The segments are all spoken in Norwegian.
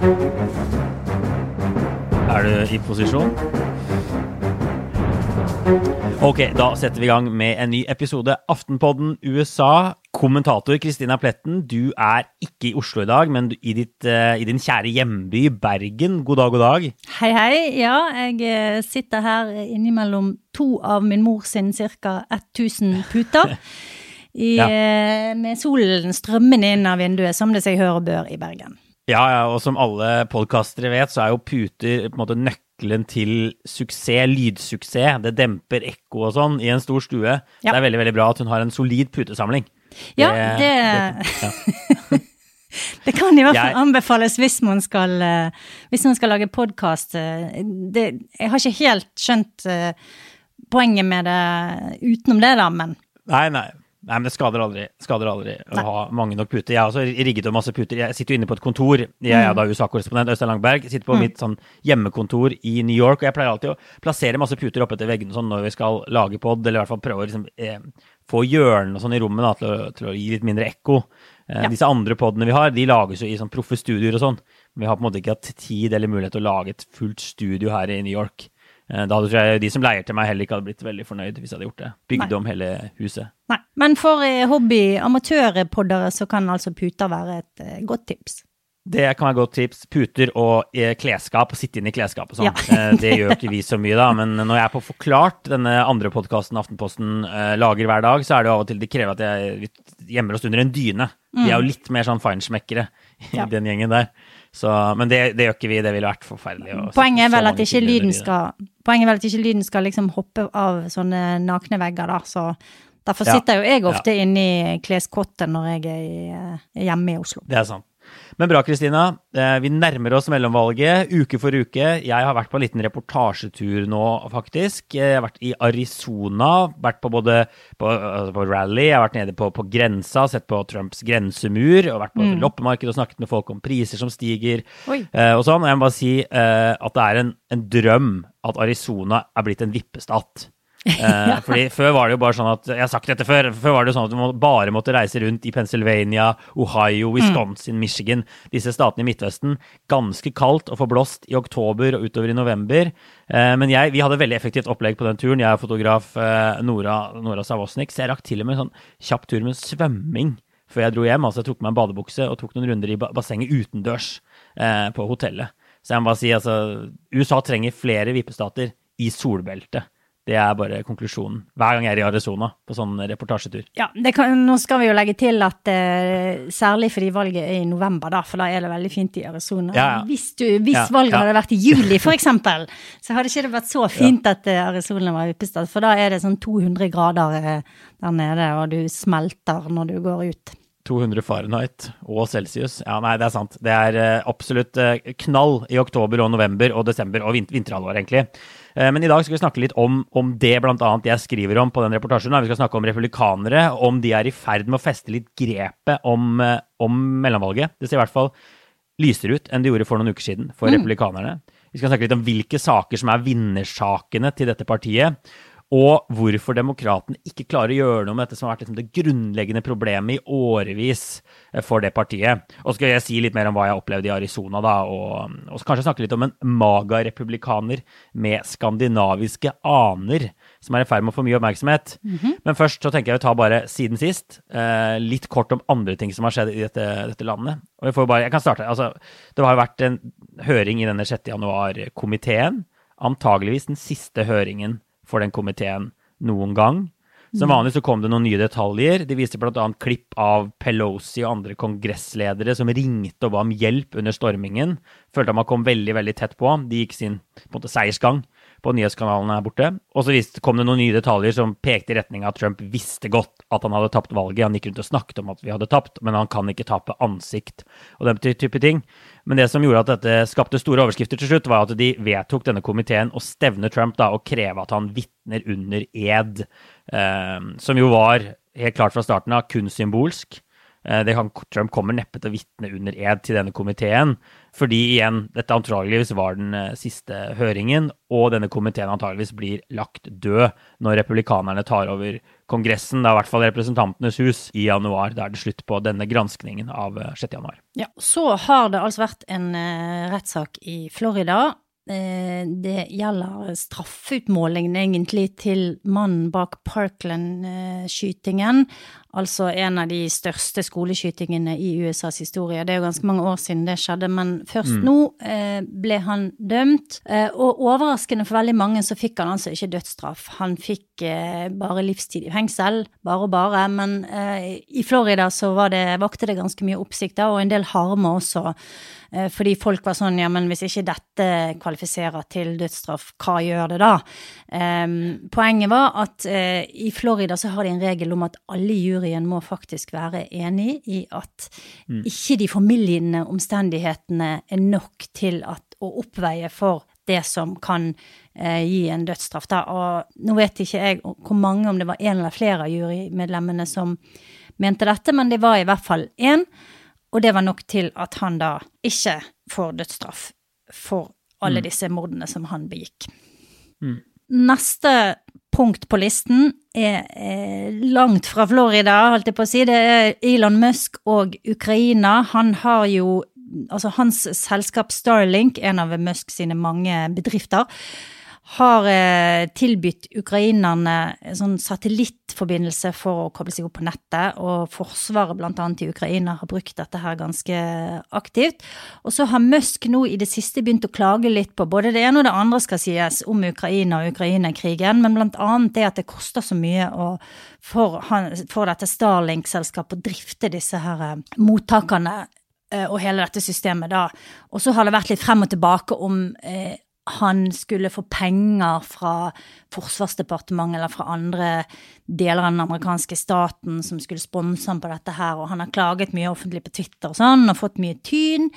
Er du i posisjon? Ok, da setter vi i gang med en ny episode Aftenpodden USA. Kommentator Kristina Pletten, du er ikke i Oslo i dag, men i, ditt, uh, i din kjære hjemby Bergen. God dag, god dag. Hei, hei. Ja, jeg eh, sitter her innimellom to av min mor sin ca. 1000 puter. I, ja. uh, med solen strømmende inn av vinduet, som det seg hør og bør i Bergen. Ja, ja, og som alle podkastere vet, så er jo puter på en måte nøkkelen til suksess, lydsuksess. Det demper ekko og sånn i en stor stue. Ja. Det er veldig veldig bra at hun har en solid putesamling. Ja, det, det, ja. det kan i hvert fall jeg, anbefales hvis man skal, eh, hvis man skal lage podkast. Jeg har ikke helt skjønt eh, poenget med det utenom det, da, men Nei, nei. Nei, men det skader aldri, skader aldri å ha mange nok puter. Jeg har også rigget opp masse puter. Jeg sitter jo inne på et kontor. Jeg er mm. da USA-korrespondent Øystein Langberg. Sitter på mm. mitt sånn hjemmekontor i New York. Og jeg pleier alltid å plassere masse puter oppetter veggene sånn når vi skal lage pod, eller i hvert fall prøve å liksom, eh, få hjørnene og sånn i rommet da, til, å, til, å, gi litt mindre ekko. Eh, ja. Disse andre podene vi har, de lages jo i sånn proffe studioer og sånn. Men vi har på en måte ikke hatt tid eller mulighet til å lage et fullt studio her i New York. Eh, da tror jeg de som leier til meg, heller ikke hadde blitt veldig fornøyd hvis jeg hadde gjort det. Bygd om hele huset. Nei, Men for eh, hobby, amatørpoddere, så kan altså puter være et uh, godt tips. Det kan være godt tips. Puter og eh, klesskap, sitte inne i klesskap og sånn. Ja. det gjør ikke vi så mye, da. Men når jeg er på Forklart, denne andre podkasten Aftenposten lager hver dag, så er det jo av og til det krever at jeg gjemmer oss under en dyne. Vi er jo mm. litt mer sånn feinschmeckere i ja. den gjengen der. Så, men det, det, gjør ikke vi. Det ville vært forferdelig. Poenget er vel at ikke lyden skal Poenget er vel at ikke lyden skal liksom hoppe av sånne nakne vegger, da. Så derfor sitter ja. jo jeg ofte ja. inne i kleskottet når jeg er eh, hjemme i Oslo. Det er sant. Men bra, Kristina. Eh, vi nærmer oss mellomvalget uke for uke. Jeg har vært på en liten reportasjetur nå, faktisk. Jeg har vært i Arizona, vært på både på, altså på rally, jeg har vært nede på, på, grensa, sett på Trumps grensemur, og vært på mm. loppemarked og snakket med folk om priser som stiger eh, og sånn. Og jeg må bare si eh, at det er en, en drøm at Arizona er blitt en vippestat. Eh, fordi Før var det jo bare sånn at jeg har sagt dette før, før var det jo sånn at du bare måtte reise rundt i Pennsylvania, Ohio, mm. Wisconsin, mm. Michigan, disse statene i Midtvesten. Ganske kaldt og forblåst i oktober og utover i november. Eh, men jeg, vi hadde veldig effektivt opplegg på den turen. Jeg er fotograf eh, Nora, Nora Savosnik, så jeg rakk til og med en sånn kjapp tur med svømming før jeg dro hjem. Altså jeg tok meg en badebukse og tok noen runder i bassenget utendørs eh, på hotellet. Så jeg må bare si altså USA trenger flere vippestater i solbeltet. Det er bare konklusjonen. Hver gang jeg er i Arizona på sånn reportasjetur. Ja, kan, Nå skal vi jo legge til at eh, særlig fordi valget er i november, da, for da er det veldig fint i Arizona. Ja, ja. Hvis, du, hvis ja, valget hadde vært i juli, f.eks., så hadde ikke det vært så fint at eh, Arizona var vippestad. For da er det sånn 200 grader eh, der nede, og du smelter når du går ut. 200 Fahrenheit og celsius. Ja, nei, det er sant. Det er uh, absolutt knall i oktober og november og desember og vin vinterhalvår, egentlig. Uh, men i dag skal vi snakke litt om, om det bl.a. jeg skriver om på den reportasjen. Vi skal snakke om republikanere, om de er i ferd med å feste litt grepet om, om mellomvalget. Det ser i hvert fall lysere ut enn det gjorde for noen uker siden for mm. republikanerne. Vi skal snakke litt om hvilke saker som er vinnersakene til dette partiet og hvorfor demokratene ikke klarer å gjøre noe med dette som har vært liksom det grunnleggende problemet i årevis eh, for det partiet. Og så skal jeg si litt mer om hva jeg opplevde i Arizona, da, og, og kanskje snakke litt om en maga-republikaner med skandinaviske aner, som er i ferd med å få mye oppmerksomhet. Mm -hmm. Men først så tenker jeg å ta bare siden sist, eh, litt kort om andre ting som har skjedd i dette, dette landet. Og jeg, får bare, jeg kan starte, altså, Det har jo vært en høring i denne 6. januar-komiteen. Antageligvis den siste høringen for den komiteen noen gang. Som mm. vanlig så kom det noen nye detaljer. De viste bl.a. klipp av Pelosi og andre kongressledere som ringte og ba om hjelp under stormingen. Følte at man kom veldig veldig tett på. De gikk sin på en måte, seiersgang på nyhetskanalene her borte. Og så kom det noen nye detaljer som pekte i retning av at Trump visste godt at han hadde tapt valget. Han gikk rundt og snakket om at vi hadde tapt, men han kan ikke tape ansikt og den type ting. Men det som gjorde at dette skapte store overskrifter til slutt, var at de vedtok denne komiteen å stevne Trump da, og kreve at han vitner under ed. Eh, som jo var helt klart fra starten av kun symbolsk. Eh, det kan, Trump kommer neppe til å vitne under ed til denne komiteen. Fordi igjen, dette antageligvis var den eh, siste høringen, og denne komiteen antageligvis blir lagt død når republikanerne tar over Kongressen, da i hvert fall Representantenes hus, i januar. Da er det slutt på denne granskningen av 6. Eh, januar. Ja, så har det altså vært en rettssak i Florida det gjelder straffeutmålingen egentlig til mannen bak Parkland-skytingen. Altså en av de største skoleskytingene i USAs historie. Det er jo ganske mange år siden det skjedde, men først mm. nå eh, ble han dømt. Eh, og overraskende for veldig mange så fikk han altså ikke dødsstraff. Han fikk bare livstid i fengsel, bare og bare. Men i Florida så var det, vakte det ganske mye oppsikt og en del harme også Eh, fordi folk var sånn ja, men hvis ikke dette kvalifiserer til dødsstraff, hva gjør det da? Poenget var at eh, i Florida så har de en regel om at alle i juryen må faktisk være enig i at mm. ikke de formildende omstendighetene er nok til at, å oppveie for det som kan eh, gi en dødsstraff. Da. Og nå vet ikke jeg hvor mange, om det var én eller flere av jurymedlemmene som mente dette, men det var i hvert fall én. Og det var nok til at han da ikke får dødsstraff for alle mm. disse mordene som han begikk. Mm. Neste punkt på listen er, er, langt fra Florida, holdt jeg på å si. Det er Elon Musk og Ukraina. Han har jo Altså hans selskap Starlink, en av Musk sine mange bedrifter, har eh, tilbudt ukrainerne sånn satellittforbindelse for å koble seg opp på nettet, og Forsvaret bl.a. i Ukraina har brukt dette her ganske aktivt. Og så har Musk nå i det siste begynt å klage litt på både det ene og det andre skal sies om Ukraina og Ukraina-krigen, men bl.a. det at det koster så mye å, for, for, dette Starlink-selskapet å drifte disse her eh, mottakerne eh, og hele dette systemet da. Og så har det vært litt frem og tilbake om eh, han skulle få penger fra Forsvarsdepartementet eller fra andre deler av den amerikanske staten som skulle sponse ham på dette her, og han har klaget mye offentlig på Twitter og sånn, og fått mye tyn.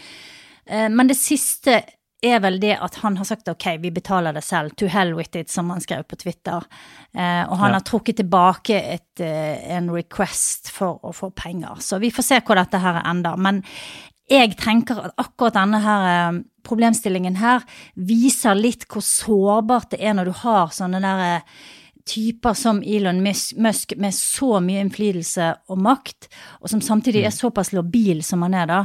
Eh, men det siste er vel det at han har sagt ok, vi betaler det selv, to hell with it, som han skrev på Twitter. Eh, og han ja. har trukket tilbake et, eh, en request for å få penger. Så vi får se hvor dette her ender. Men jeg tenker at akkurat denne her problemstillingen her viser litt hvor sårbart det er når du har sånne der eh, typer som Elon Musk med så mye innflytelse og makt, og som samtidig er mm. såpass labil som han er, da,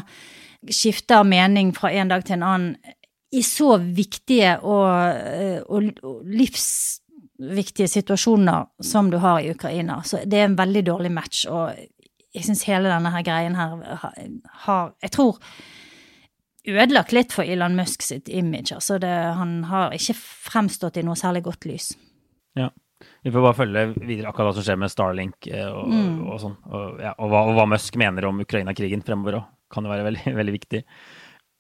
skifter mening fra en dag til en annen i så viktige og, eh, og, og livsviktige situasjoner som du har i Ukraina. Så det er en veldig dårlig match, og jeg syns hele denne her greien her har Jeg tror ødelagt litt for Elon Musk sitt image. Altså det, han har ikke fremstått i noe særlig godt lys. Ja. Vi får bare følge videre akkurat hva som skjer med Starlink eh, og, mm. og sånn. Og, ja, og, hva, og, hva, Musk mener om Ukraina-krigen fremover òg. Kan jo være veldig, veldig viktig.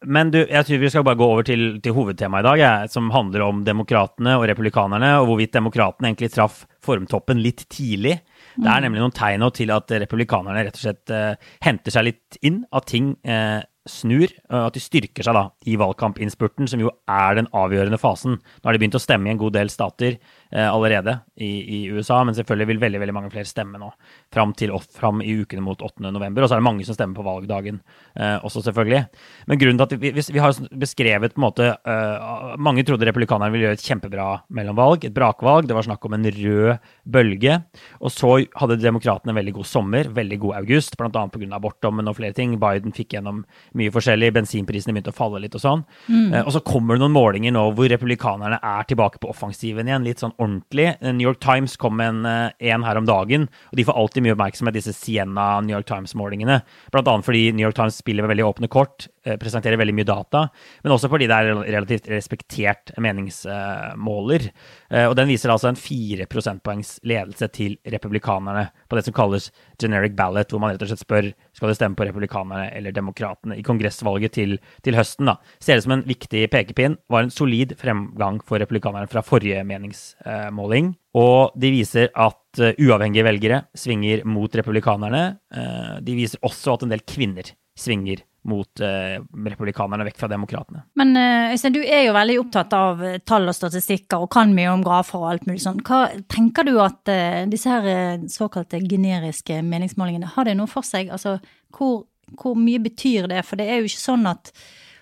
Men du, jeg tror vi skal bare gå over til, til hovedtemaet i dag, jeg, som handler om demokratene og republikanerne, og hvorvidt demokratene egentlig traff formtoppen litt tidlig. Det er mm. nemlig noen tegn til at republikanerne rett og slett uh, henter seg litt inn, at ting uh, snur, at de styrker seg da i valgkampinnspurten, som jo er den avgjørende fasen. Nå har de begynt å stemme i en god del stater eh, allerede i, i, USA, men selvfølgelig vil veldig veldig mange flere stemme nå fram, til, fram i ukene mot 8. november. Og så er det mange som stemmer på valgdagen eh, også, selvfølgelig. Men grunnen til at vi, vi, har beskrevet på en måte eh, Mange trodde republikanerne ville gjøre et kjempebra mellomvalg, et brakvalg. Det var snakk om en rød bølge. Og så hadde demokratene en veldig god sommer, veldig god august, bl.a. pga. abortdommen og flere ting. Biden fikk gjennom mye forskjellig. Bensinprisene begynte å falle litt og sånn. Mm. Eh, og så kommer det noen målinger nå hvor republikanerne er tilbake på offensiven igjen, litt sånn ordentlig. New York Times kom med en, eh, en her om dagen, og de får alltid mye oppmerksomhet, disse Sienna New York Times-målingene. Blant annet fordi New York Times spiller med veldig åpne kort, eh, presenterer veldig mye data, men også fordi det er relativt respektert meningsmåler. Og den viser altså en fire prosentpoengs ledelse til republikanerne på det som kalles generic ballot, hvor man rett og slett spør skal de stemme på republikanerne eller demokratene i kongressvalget til, til høsten. da. Ser det som en viktig pekepinn. Var en solid fremgang for republikanerne fra forrige meningsmåling. Og de viser at uh, uavhengige velgere svinger mot republikanerne. Uh, de viser også at en del kvinner svinger mot eh, republikanerne vekk fra demokratene. Men Øystein, du er jo veldig opptatt av tall og statistikker og kan mye om grafer og alt mulig sånn. Hva tenker du at eh, disse her såkalte generiske meningsmålingene, har det noe for seg? Altså, hvor, hvor mye betyr det? For det er jo ikke sånn at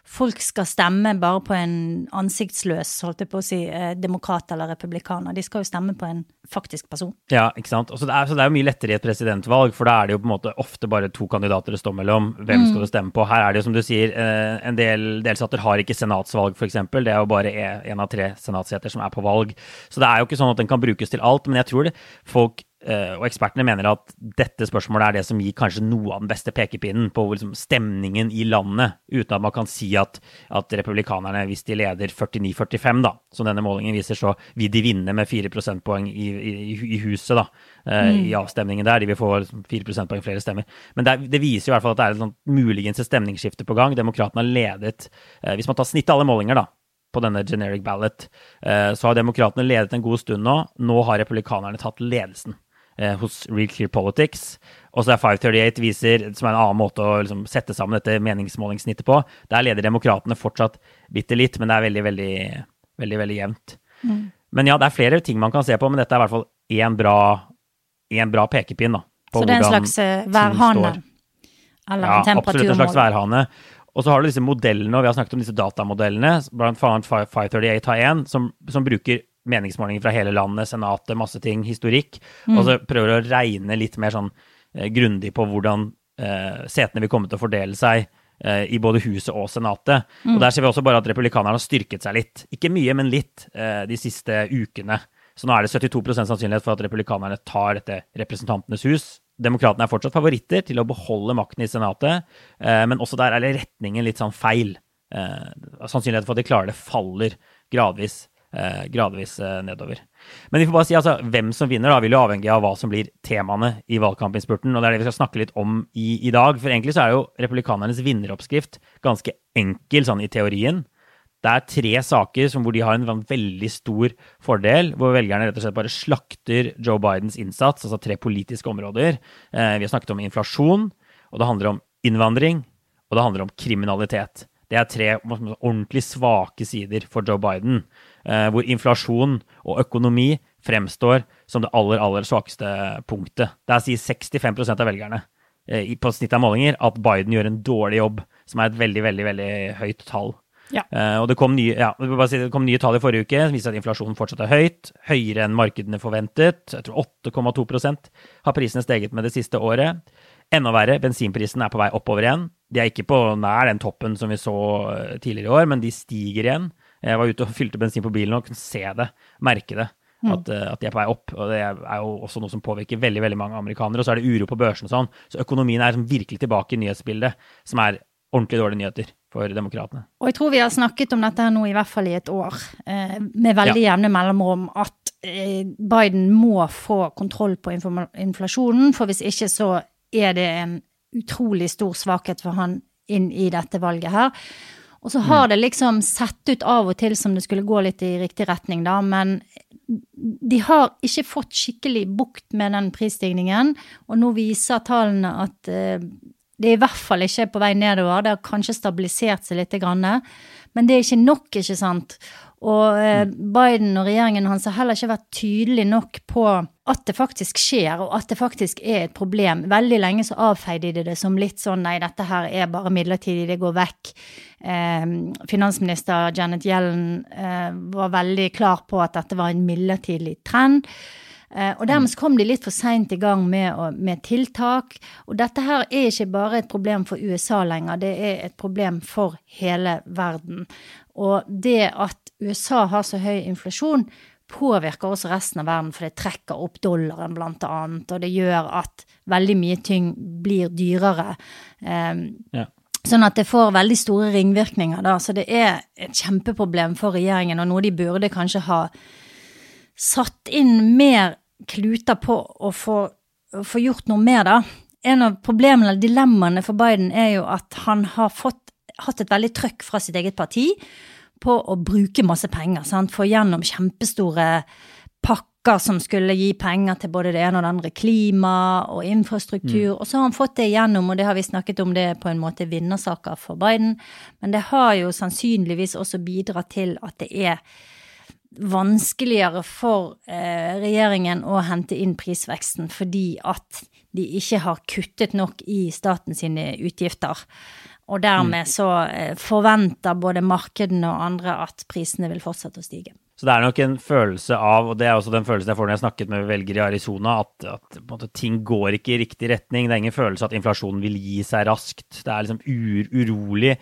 folk skal stemme bare på en ansiktsløs, holdt jeg på å si, eh, demokrat eller republikaner. De skal jo stemme på en faktisk person. Ja, ikke sant. Så det, er, så det er jo mye lettere i et presidentvalg, for da er det jo på en måte ofte bare to kandidater det står mellom. Hvem mm. skal du stemme på? Her er det jo som du sier, eh, en del delstater har ikke senatsvalg, f.eks. Det er jo bare én av tre senatsseter som er på valg. Så det er jo ikke sånn at den kan brukes til alt, men jeg tror det folk og ekspertene mener at dette spørsmålet er det som gir kanskje noe av den beste pekepinnen på liksom stemningen i landet, uten at man kan si at, at republikanerne, hvis de leder 49-45, da, som denne målingen viser, så vil de vinne med 4 prosentpoeng i, i, i, huset, da, eh, mm. i avstemningen der. De vil få 4 liksom prosentpoeng flere stemmer. Men det, det, viser jo i hvert fall at det er et sånt, muligens et stemningsskifte på gang. Demokratene har ledet, eh, hvis man tar snitt av alle målinger, da, på denne generic ballot, så har demokratene ledet en god stund nå. Nå har republikanerne tatt ledelsen eh, hos Real Clear Politics. Og så er 538 viser, som er en annen måte å liksom, sette sammen dette meningsmålingssnittet på. Der leder demokratene fortsatt bitte litt, men det er veldig, veldig, veldig, veldig jevnt. Mm. Men ja, det er flere ting man kan se på, men dette er i hvert fall én bra, en bra pekepinn. da. så det er en slags uh, værhane? Eller ja? Absolutt en slags værhane. Og så har du disse modellene, og vi har snakket om disse datamodellene, blant annet 538 har en, som, som bruker meningsmålinger fra hele landet, Senatet, masse ting, historikk. Mm. Og så prøver å regne litt mer sånn eh, grundig på hvordan eh, setene vil komme til å fordele seg eh, i både Huset og Senatet. Mm. Og der ser vi også bare at republikanerne har styrket seg litt. Ikke mye, men litt eh, de siste ukene. Så nå er det 72% sannsynlighet for at republikanerne tar dette Representantenes hus. Demokratene er fortsatt favoritter til å beholde makten i Senatet, eh, men også der er retningen litt sånn feil. Eh, sannsynligheten for at de klarer det, faller gradvis gradvis eh, nedover. Men vi får bare si altså, hvem som vinner, da, vil jo avhenge av hva som blir temaene i valgkampinnspurten. Og det er det vi skal snakke litt om i, i dag. For egentlig så er jo republikanernes vinneroppskrift ganske enkel sånn i teorien. Det er tre saker hvor de har en sånn veldig stor fordel, hvor velgerne rett og slett bare slakter Joe Bidens innsats, altså tre politiske områder. Eh, vi har snakket om inflasjon, og det handler om innvandring, og det handler om kriminalitet. Det er tre ordentlig svake sider for Joe Biden, eh, hvor inflasjon og økonomi fremstår som det aller, aller svakeste punktet. Der sier 65% av velgerne eh, på snitt av målinger at Biden gjør en dårlig jobb, som er et veldig, veldig, veldig høyt tall. Ja. Uh, og det kom, nye, ja, det kom, nye, tall i forrige uke som viser at inflasjonen fortsatt er høyt. Høyere enn markedene forventet. Jeg tror 8,2% har prisene steget med det siste året. Enda verre, bensinprisen er på vei oppover igjen. De er ikke på nær den toppen som vi så eh, tidligere i år, men de stiger igjen. Jeg var ute og fylte bensin på bilen og kunne se det, merke det. Mm. At, eh, at, de er på vei opp. og Det er jo også noe som påvirker veldig veldig mange amerikanere. Og så er det uro på børsen og sånn. Så økonomien er virkelig tilbake i nyhetsbildet, som er ordentlig dårlige nyheter for demokratene. Og jeg tror vi har snakket om dette her nå i hvert fall i et år, eh, med veldig ja. jevne mellomrom, at Biden må få kontroll på inflasjonen. For hvis ikke så er det en utrolig stor svakhet for han inn i dette valget her. Og så har mm. det liksom sett ut av og til som det skulle gå litt i riktig retning, da, men de har ikke fått skikkelig bukt med den prisstigningen, og nå viser tallene at uh, det er i hvert fall ikke på vei nedover, det har kanskje stabilisert seg litt, men det er ikke nok, ikke sant? Og eh, Biden og regjeringen hans har heller ikke vært tydelig nok på at det faktisk skjer, og at det faktisk er et problem. Veldig lenge så avfeide de det som litt sånn nei, dette her er bare midlertidig, det går vekk. Eh, finansminister Janet Yellen eh, var veldig klar på at dette var en midlertidig trend. Eh, og dermed så kom de litt for seint i gang med, med, tiltak. Og dette her er ikke bare et problem for USA lenger, det er et problem for hele verden. Og det at USA har så høy inflasjon, påvirker også resten av verden, for det trekker opp dollaren, blant annet, og det gjør at veldig mye ting blir dyrere. Um, ja. Sånn at det får veldig store ringvirkninger, da. Så det er et kjempeproblem for regjeringen, og noe de burde kanskje ha satt inn mer kluter på å få, å få gjort noe med, da. En av problemene, dilemmaene for Biden, er jo at han har fått, hatt et veldig trøkk fra sitt eget parti på å bruke masse penger. Sant? Få gjennom kjempestore pakker som skulle gi penger til både det ene og det andre, klima og infrastruktur. Mm. Og så har han fått det igjennom, og det har vi snakket om det på en måte vinnersaker for Biden. Men det har jo sannsynligvis også bidratt til at det er vanskeligere for eh, regjeringen å hente inn prisveksten fordi at de ikke har kuttet nok i staten sine utgifter. Og dermed mm. så eh, forventer både markedene og andre at prisene vil fortsette å stige. Så det er nok en følelse av, og det er også den følelsen jeg får når jeg snakket med velgere i Arizona, at, at måte, ting går ikke i riktig retning. Det er ingen følelse at inflasjonen vil gi seg raskt. Det er liksom ur, urolig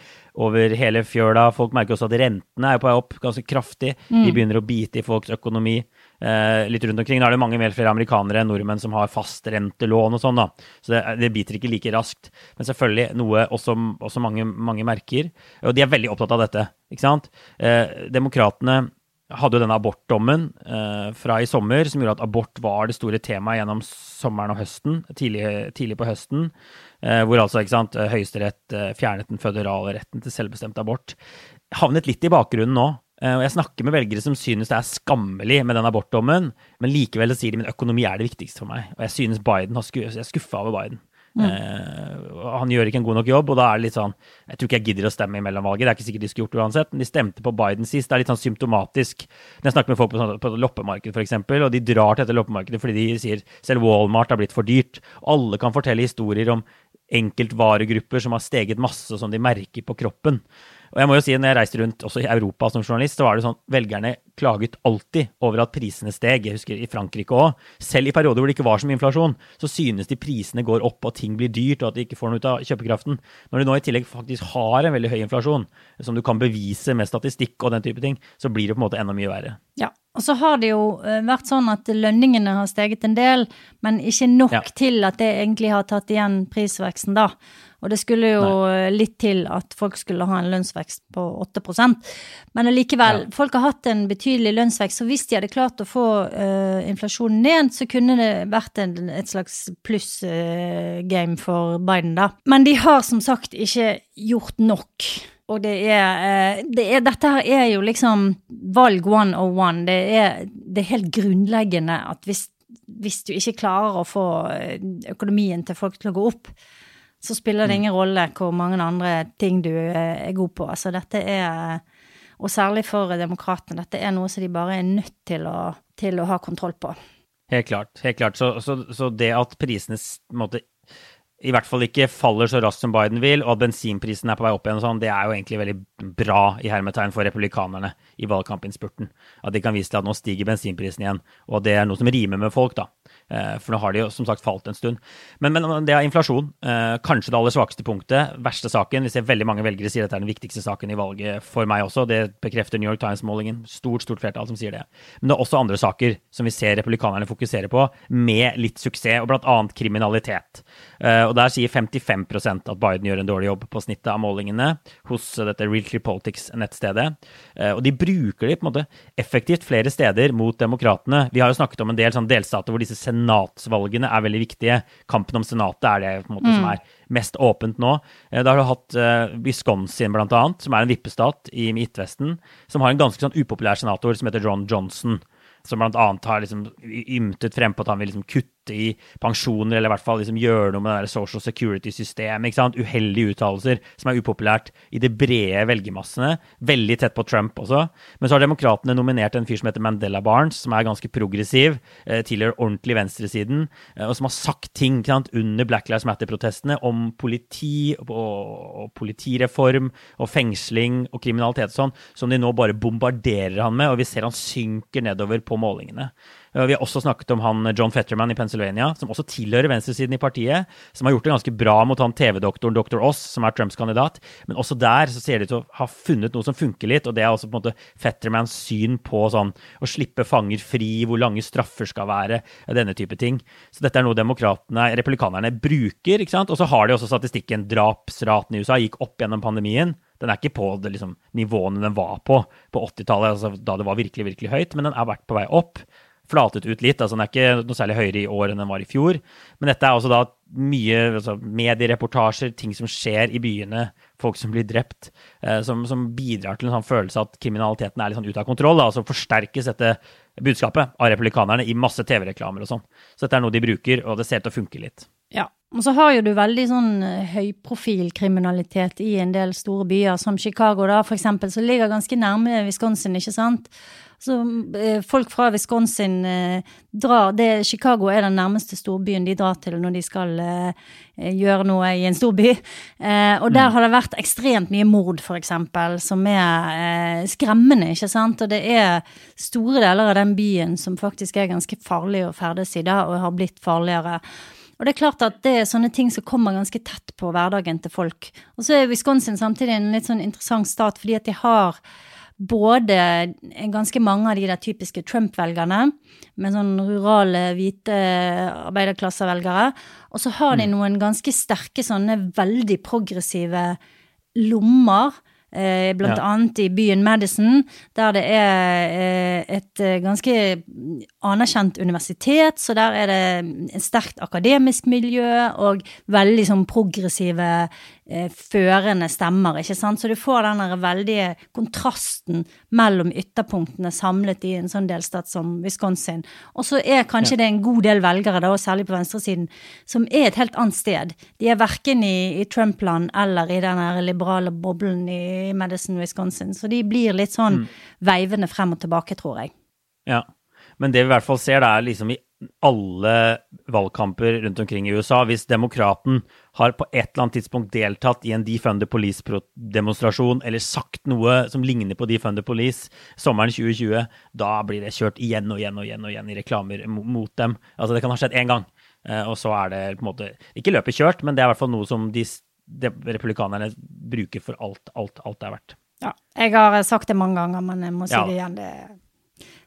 over hele fjøla. Folk merker også at rentene er på vei opp ganske kraftig. Mm. De begynner å bite i folks økonomi litt rundt omkring. Nå er det mange mer flere amerikanere enn nordmenn som har fastrentelån og sånn, da. Så det, det, biter ikke like raskt. Men selvfølgelig noe også, også mange, mange, merker. Og de er veldig opptatt av dette, ikke sant. Eh, demokratene hadde jo denne abortdommen eh, fra i sommer som gjorde at abort var det store temaet gjennom sommeren og høsten, tidlig, tidlig på høsten. Eh, hvor altså ikke sant, Høyesterett eh, fjernet den føderale retten til selvbestemt abort. Havnet litt i bakgrunnen nå. Eh, og jeg snakker med velgere som synes det er skammelig med den abortdommen, men likevel sier de min økonomi er det viktigste for meg. Og jeg synes Biden har sku, jeg er skuffa over Biden. Mm. Uh, han gjør ikke en god nok jobb, og da er det litt sånn Jeg tror ikke jeg gidder å stemme i mellomvalget. Det er ikke sikkert de skulle gjort det uansett, men de stemte på Biden sist. Det er litt sånn symptomatisk. Når jeg snakker med folk på, sånn, på loppemarked, f.eks., og de drar til dette loppemarkedet fordi de sier selv Walmart har blitt for dyrt. Alle kan fortelle historier om enkeltvaregrupper som har steget masse, og som de merker på kroppen. Og jeg må jo si, når jeg reiste rundt også i Europa som journalist, så var det sånn velgerne klaget alltid over at prisene steg. Jeg husker i Frankrike òg. Selv i perioder hvor det ikke var så mye inflasjon, så synes de prisene går opp og ting blir dyrt, og at de ikke får noe ut av kjøpekraften. Når du nå i tillegg faktisk har en veldig høy inflasjon, som du kan bevise med statistikk og den type ting, så blir det på en måte enda mye verre. Ja, og så har det jo eh, vært sånn at lønningene har steget en del, men ikke nok ja. til at det egentlig har tatt igjen prisveksten, da. Og det skulle jo Nei. litt til at folk skulle ha en lønnsvekst på 8% Men allikevel, ja. folk har hatt en betydelig lønnsvekst, så hvis de hadde klart å få uh, inflasjonen ned, så kunne det vært en, et slags pluss-game uh, for Biden, da. Men de har som sagt ikke gjort nok. Og det er, uh, det er Dette her er jo liksom valg 101. Det er, det er helt grunnleggende at hvis, hvis du ikke klarer å få økonomien til folk til å gå opp, så spiller det mm. ingen rolle hvor mange andre ting du eh, er god på. Altså dette er, og særlig for demokratene, dette er noe som de bare er nødt til å, til å ha kontroll på. Helt klart. helt klart. Så, så, så det at prisene måte, i hvert fall ikke faller så raskt som Biden vil, og at bensinprisen er på vei opp igjen, og sånn, det er jo egentlig veldig bra i hermetegn for republikanerne i valgkampinnspurten. At de kan vise til at nå stiger bensinprisen igjen, og det er noe som rimer med folk, da. Eh, for nå har de jo som sagt falt en stund. Men, men det er inflasjon. Eh, kanskje det aller svakeste punktet. Verste saken. Vi ser veldig mange velgere sier at det er den viktigste saken i valget for meg også. Det bekrefter New York Times-målingen. Stort, stort flertall som sier det. Men det er også andre saker som vi ser republikanerne fokusere på, med litt suksess, og blant annet kriminalitet. Eh, og der sier 55% at Biden gjør en dårlig jobb på snittet av målingene hos dette Realty Politics-nettstedet. Og de bruker de på en måte effektivt flere steder mot demokratene. Vi har jo snakket om en del sånn delstater hvor disse senatsvalgene er veldig viktige. Kampen om senatet er det måte, mm. som er mest åpent nå. Eh, da har du hatt uh, Wisconsin, blant annet, som er en vippestat i Midtvesten, som har en ganske sånn upopulær senator som heter John Johnson som bl.a. har liksom ymtet frem på at han vil liksom kutte i pensjoner, eller i hvert fall liksom gjøre noe med det der social security-systemet. Uheldige uttalelser som er upopulært i det brede velgermassene. Veldig tett på Trump også. Men så har demokratene nominert en fyr som heter Mandela Barnes, som er ganske progressiv, eh, tilhører ordentlig venstresiden, eh, og som har sagt ting ikke sant, under Black Lives Matter-protestene om politi og, og, politireform og fengsling og kriminalitet og sånn, som de nå bare bombarderer han med, og vi ser han synker nedover på målingene. Vi har også snakket om han John Fetterman i Pennsylvania, som også tilhører venstresiden i partiet, som har gjort det ganske bra mot han TV-doktoren Dr. Oss, som er Trumps kandidat. Men også der så ser de ut til å ha funnet noe som funker litt, og det er også på en måte Fettermans syn på sånn å slippe fanger fri, hvor lange straffer skal være, denne type ting. Så dette er noe demokratene, republikanerne bruker, ikke sant. Og så har de også statistikken. Drapsraten i USA gikk opp gjennom pandemien. Den er ikke på det liksom, nivåene den var på på 80-tallet, altså, da det var virkelig virkelig høyt, men den er vært på vei opp. Flatet ut litt. altså Den er ikke noe særlig høyere i år enn den var i fjor. Men dette er også da mye altså, mediereportasjer, ting som skjer i byene, folk som blir drept, eh, som, som, bidrar til en sånn følelse at kriminaliteten er litt sånn ute av kontroll. Da. Altså forsterkes dette budskapet av republikanerne i masse TV-reklamer og sånn. Så dette er noe de bruker, og det ser ut til å funke litt. Ja, og så har jo du veldig sånn eh, høyprofilkriminalitet i en del store byer, som Chicago, da, for eksempel, som ligger ganske nærme Wisconsin, ikke sant? Så eh, folk fra Wisconsin eh, drar det, Chicago er den nærmeste storbyen de drar til når de skal eh, gjøre noe i en storby. Eh, og der mm. har det vært ekstremt mye mord, eksempel, som er eh, skremmende, ikke sant? Og det er store deler av den byen som faktisk er ganske farlig å ferdes i da, og har blitt farligere. Og det er klart at det er sånne ting som kommer ganske tett på hverdagen til folk. Og så er Wisconsin samtidig en litt sånn interessant stat fordi at de har både ganske mange av de der typiske Trump-velgerne, med sånn rurale, hvite arbeiderklassevelgere, og så har de mm. noen ganske sterke sånne veldig progressive lommer Eh, blant ja. annet i byen Madison, der det er eh, et eh, ganske anerkjent universitet, så der er det et sterkt akademisk miljø og veldig sånn progressive eh, førende stemmer, ikke sant. Så du får den veldige kontrasten mellom ytterpunktene samlet i en sånn delstat som Wisconsin. Og så er kanskje ja. det en god del velgere, da, særlig på venstresiden, som er et helt annet sted. De er verken i, i Trump-land eller i den liberale boblen i Madison, Wisconsin. Så de blir litt sånn mm. veivende frem og tilbake, tror jeg. Ja. Men det vi i hvert fall ser, det er liksom i alle valgkamper rundt omkring i USA. Hvis demokraten har på et eller annet tidspunkt deltatt i en Defund the Police-demonstrasjon eller sagt noe som ligner på Defund the Police sommeren 2020, da blir det kjørt igjen og igjen og igjen og igjen i reklamer mot dem. Altså Det kan ha skjedd én gang, eh, og så er det på en måte ikke løpet kjørt, men det er i hvert fall noe som de, de republikanerne bruker for alt, alt, alt det er verdt. Ja, jeg har sagt det mange ganger, men jeg må si ja. det igjen. det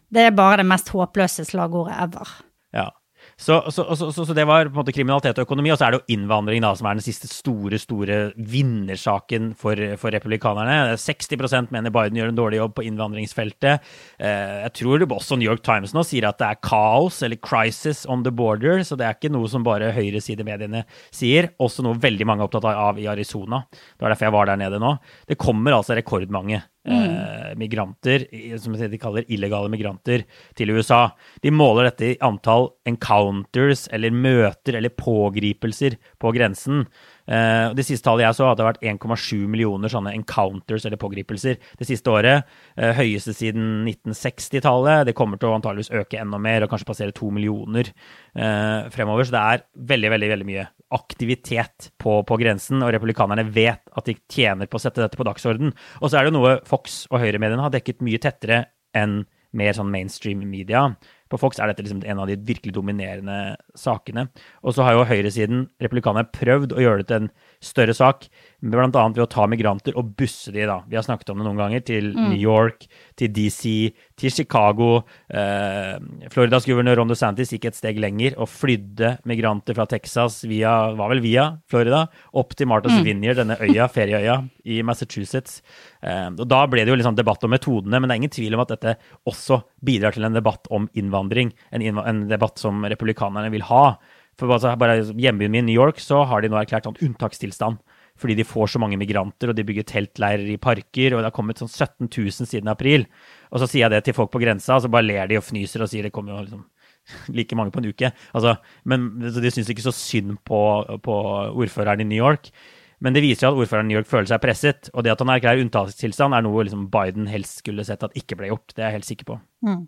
det er bare det mest håpløse slagordet ever. Ja. Så, så, så, så, det var på en måte kriminalitet og økonomi, og så er det jo innvandring da, som er den siste store store vinnersaken for, for republikanerne. 60% mener Biden gjør en dårlig jobb på innvandringsfeltet. Eh, jeg tror også New York Times nå sier at det er kaos eller crisis on the border, så det er ikke noe som bare høyresidemediene sier. Også noe veldig mange er opptatt av i Arizona. Det var derfor jeg var der nede nå. Det kommer altså rekordmange. Eh, migranter, som de kaller illegale migranter, til USA. De måler dette i antall encounters eller møter eller pågripelser på grensen. Uh, det siste tallet jeg så, hadde vært 1,7 millioner sånne encounters eller pågripelser det siste året. Uh, høyeste siden 1960-tallet. Det kommer til å antageligvis øke enda mer og kanskje passere to millioner uh, fremover. Så det er veldig, veldig, veldig mye aktivitet på, på, grensen, og republikanerne vet at de tjener på å sette dette på dagsorden. Og så er det noe Fox og høyremediene har dekket mye tettere enn mer sånn mainstream media. På Fox er dette liksom en av de virkelig dominerende sakene. Og så har jo høyresiden, republikanerne, prøvd å gjøre det til en større sak, bl.a. ved å ta migranter og busse de, da. Vi har snakket om det noen ganger, til mm. New York, til DC, til Chicago. Eh, Floridas guvernør Ron DeSantis gikk et steg lenger og flydde migranter fra Texas via, var vel via Florida, opp til Martha's mm. Vineyard, denne øya, ferieøya i Massachusetts. Eh, og Da ble det jo liksom debatt om metodene, men det er ingen tvil om at dette også bidrar til en debatt om innvandring. En, innv en debatt som republikanerne vil ha. For altså, bare hjembyen min, New York, så har de nå erklært sånn unntakstilstand fordi de får så mange migranter, og de bygger teltleirer i parker, og det har kommet sånn 17 000 siden april. Og så sier jeg det til folk på grensa, og så bare ler de og fnyser og sier det kommer jo liksom like mange på en uke. Altså, men de syns ikke så synd på, på, ordføreren i New York. Men det viser jo at ordføreren i New York føler seg presset. Og det at han erklærer unntakstilstand, er noe liksom Biden helst skulle sett at ikke ble gjort. Det er jeg helt sikker på. Mm.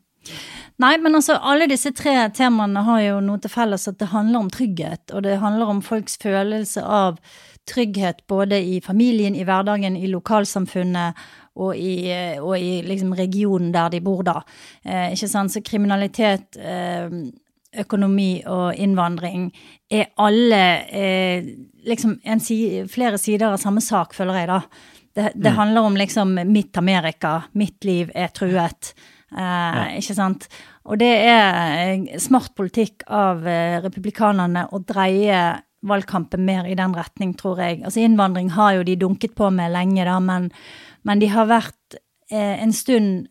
Nei, men altså alle disse tre temaene har jo noe til felles at det handler om trygghet. Og det handler om folks følelse av trygghet både i familien, i hverdagen, i lokalsamfunnet og i, og i liksom regionen der de bor, da. Eh, ikke sant? Så kriminalitet, eh, økonomi og innvandring er alle eh, liksom si, flere sider av samme sak, føler jeg, da. Det, det mm. handler om liksom mitt Amerika, mitt liv er truet. Eh, ja. Ikke sant? Og det er eh, smart politikk av eh, republikanerne å dreie valgkampen mer i den retning, tror jeg. Altså Innvandring har jo de dunket på med lenge, da, men, men de har vært eh, en stund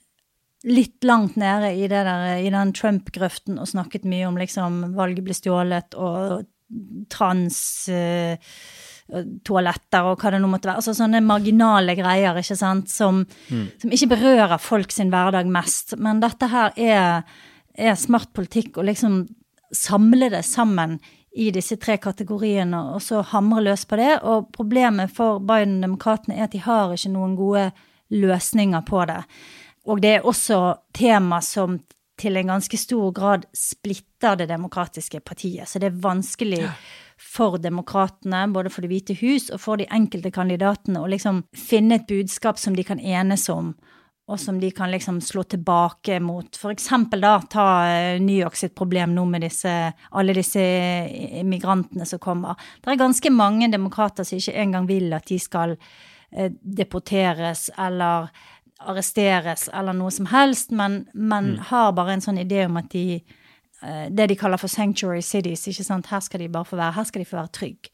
litt langt nede i, der, i den Trump-grøften og snakket mye om liksom valget ble stjålet og trans uh, toaletter og hva det nå måtte være. Altså sånne marginale greier, ikke sant, som, mm. som ikke berører folk sin hverdag mest. Men dette her er, er smart politikk å liksom samle det sammen i disse tre kategoriene, og så hamre løs på det. Og problemet for Biden-demokratene er at de har ikke noen gode løsninger på det. Og det er også tema som til en ganske stor grad splitter det demokratiske partiet. Så det er vanskelig for demokratene, både for Det hvite hus og for de enkelte kandidatene, å liksom finne et budskap som de kan enes om, og som de kan liksom slå tilbake mot. For eksempel da ta eh, New York sitt problem nå med disse, alle disse immigrantene som kommer. Det er ganske mange demokrater som ikke engang vil at de skal eh, deporteres eller arresteres eller noe som helst, men, men mm. har bare en sånn idé om at de Det de kaller for sanctuary cities. ikke sant? Her skal de bare få være. Her skal de få være trygge.